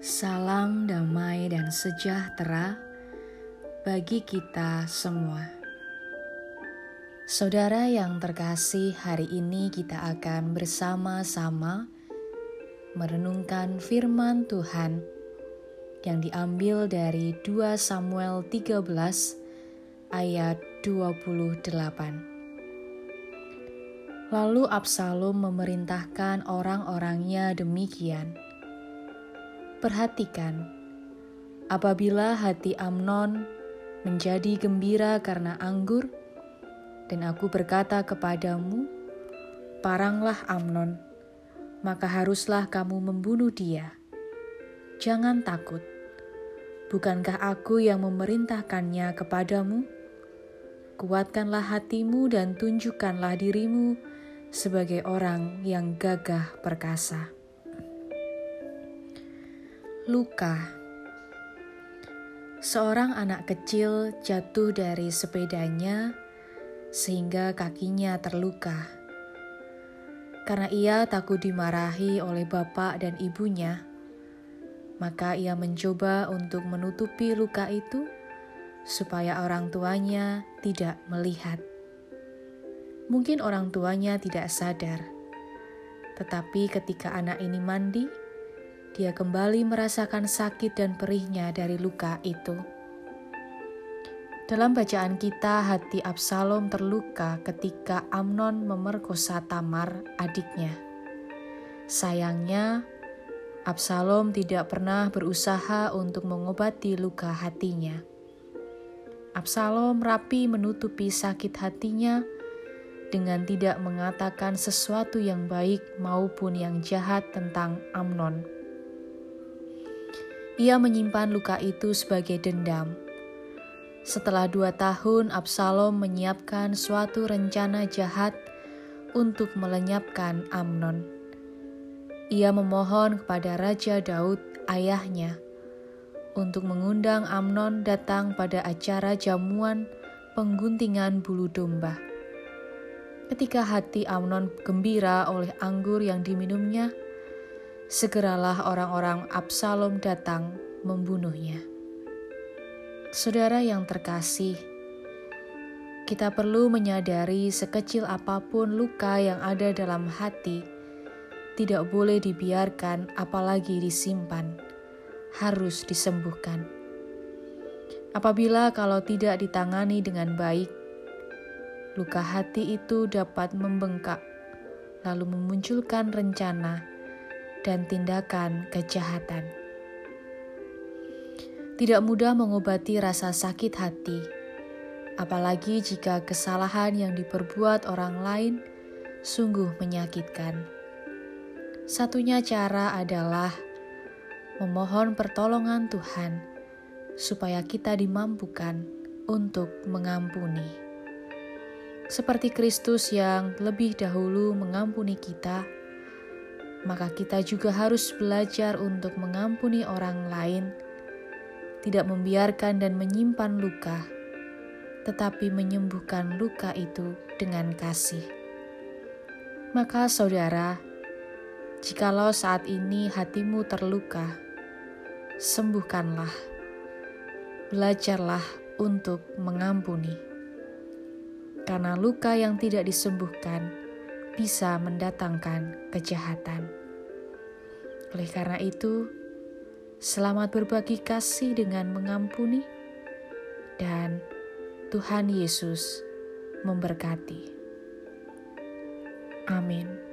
Salam damai dan sejahtera bagi kita semua. Saudara yang terkasih, hari ini kita akan bersama-sama merenungkan firman Tuhan yang diambil dari 2 Samuel 13 ayat 28. Lalu Absalom memerintahkan orang-orangnya demikian. Perhatikan, apabila hati Amnon menjadi gembira karena anggur, dan aku berkata kepadamu, "Paranglah Amnon," maka haruslah kamu membunuh dia. Jangan takut, bukankah aku yang memerintahkannya kepadamu? Kuatkanlah hatimu dan tunjukkanlah dirimu sebagai orang yang gagah perkasa. Luka Seorang anak kecil jatuh dari sepedanya sehingga kakinya terluka. Karena ia takut dimarahi oleh bapak dan ibunya, maka ia mencoba untuk menutupi luka itu supaya orang tuanya tidak melihat. Mungkin orang tuanya tidak sadar, tetapi ketika anak ini mandi, dia kembali merasakan sakit dan perihnya dari luka itu. Dalam bacaan kita, hati Absalom terluka ketika Amnon memerkosa Tamar, adiknya. Sayangnya, Absalom tidak pernah berusaha untuk mengobati luka hatinya. Absalom rapi menutupi sakit hatinya dengan tidak mengatakan sesuatu yang baik maupun yang jahat tentang Amnon. Ia menyimpan luka itu sebagai dendam. Setelah dua tahun, Absalom menyiapkan suatu rencana jahat untuk melenyapkan Amnon. Ia memohon kepada Raja Daud, ayahnya, untuk mengundang Amnon datang pada acara jamuan pengguntingan bulu domba. Ketika hati Amnon gembira oleh anggur yang diminumnya, segeralah orang-orang Absalom datang membunuhnya. Saudara yang terkasih, kita perlu menyadari sekecil apa pun luka yang ada dalam hati, tidak boleh dibiarkan, apalagi disimpan, harus disembuhkan. Apabila kalau tidak ditangani dengan baik, luka hati itu dapat membengkak, lalu memunculkan rencana dan tindakan kejahatan. Tidak mudah mengobati rasa sakit hati, apalagi jika kesalahan yang diperbuat orang lain sungguh menyakitkan. Satunya cara adalah memohon pertolongan Tuhan, supaya kita dimampukan untuk mengampuni. Seperti Kristus yang lebih dahulu mengampuni kita maka kita juga harus belajar untuk mengampuni orang lain, tidak membiarkan dan menyimpan luka, tetapi menyembuhkan luka itu dengan kasih. Maka, saudara, jikalau saat ini hatimu terluka, sembuhkanlah, belajarlah untuk mengampuni, karena luka yang tidak disembuhkan bisa mendatangkan kejahatan. Oleh karena itu, selamat berbagi kasih dengan mengampuni, dan Tuhan Yesus memberkati. Amin.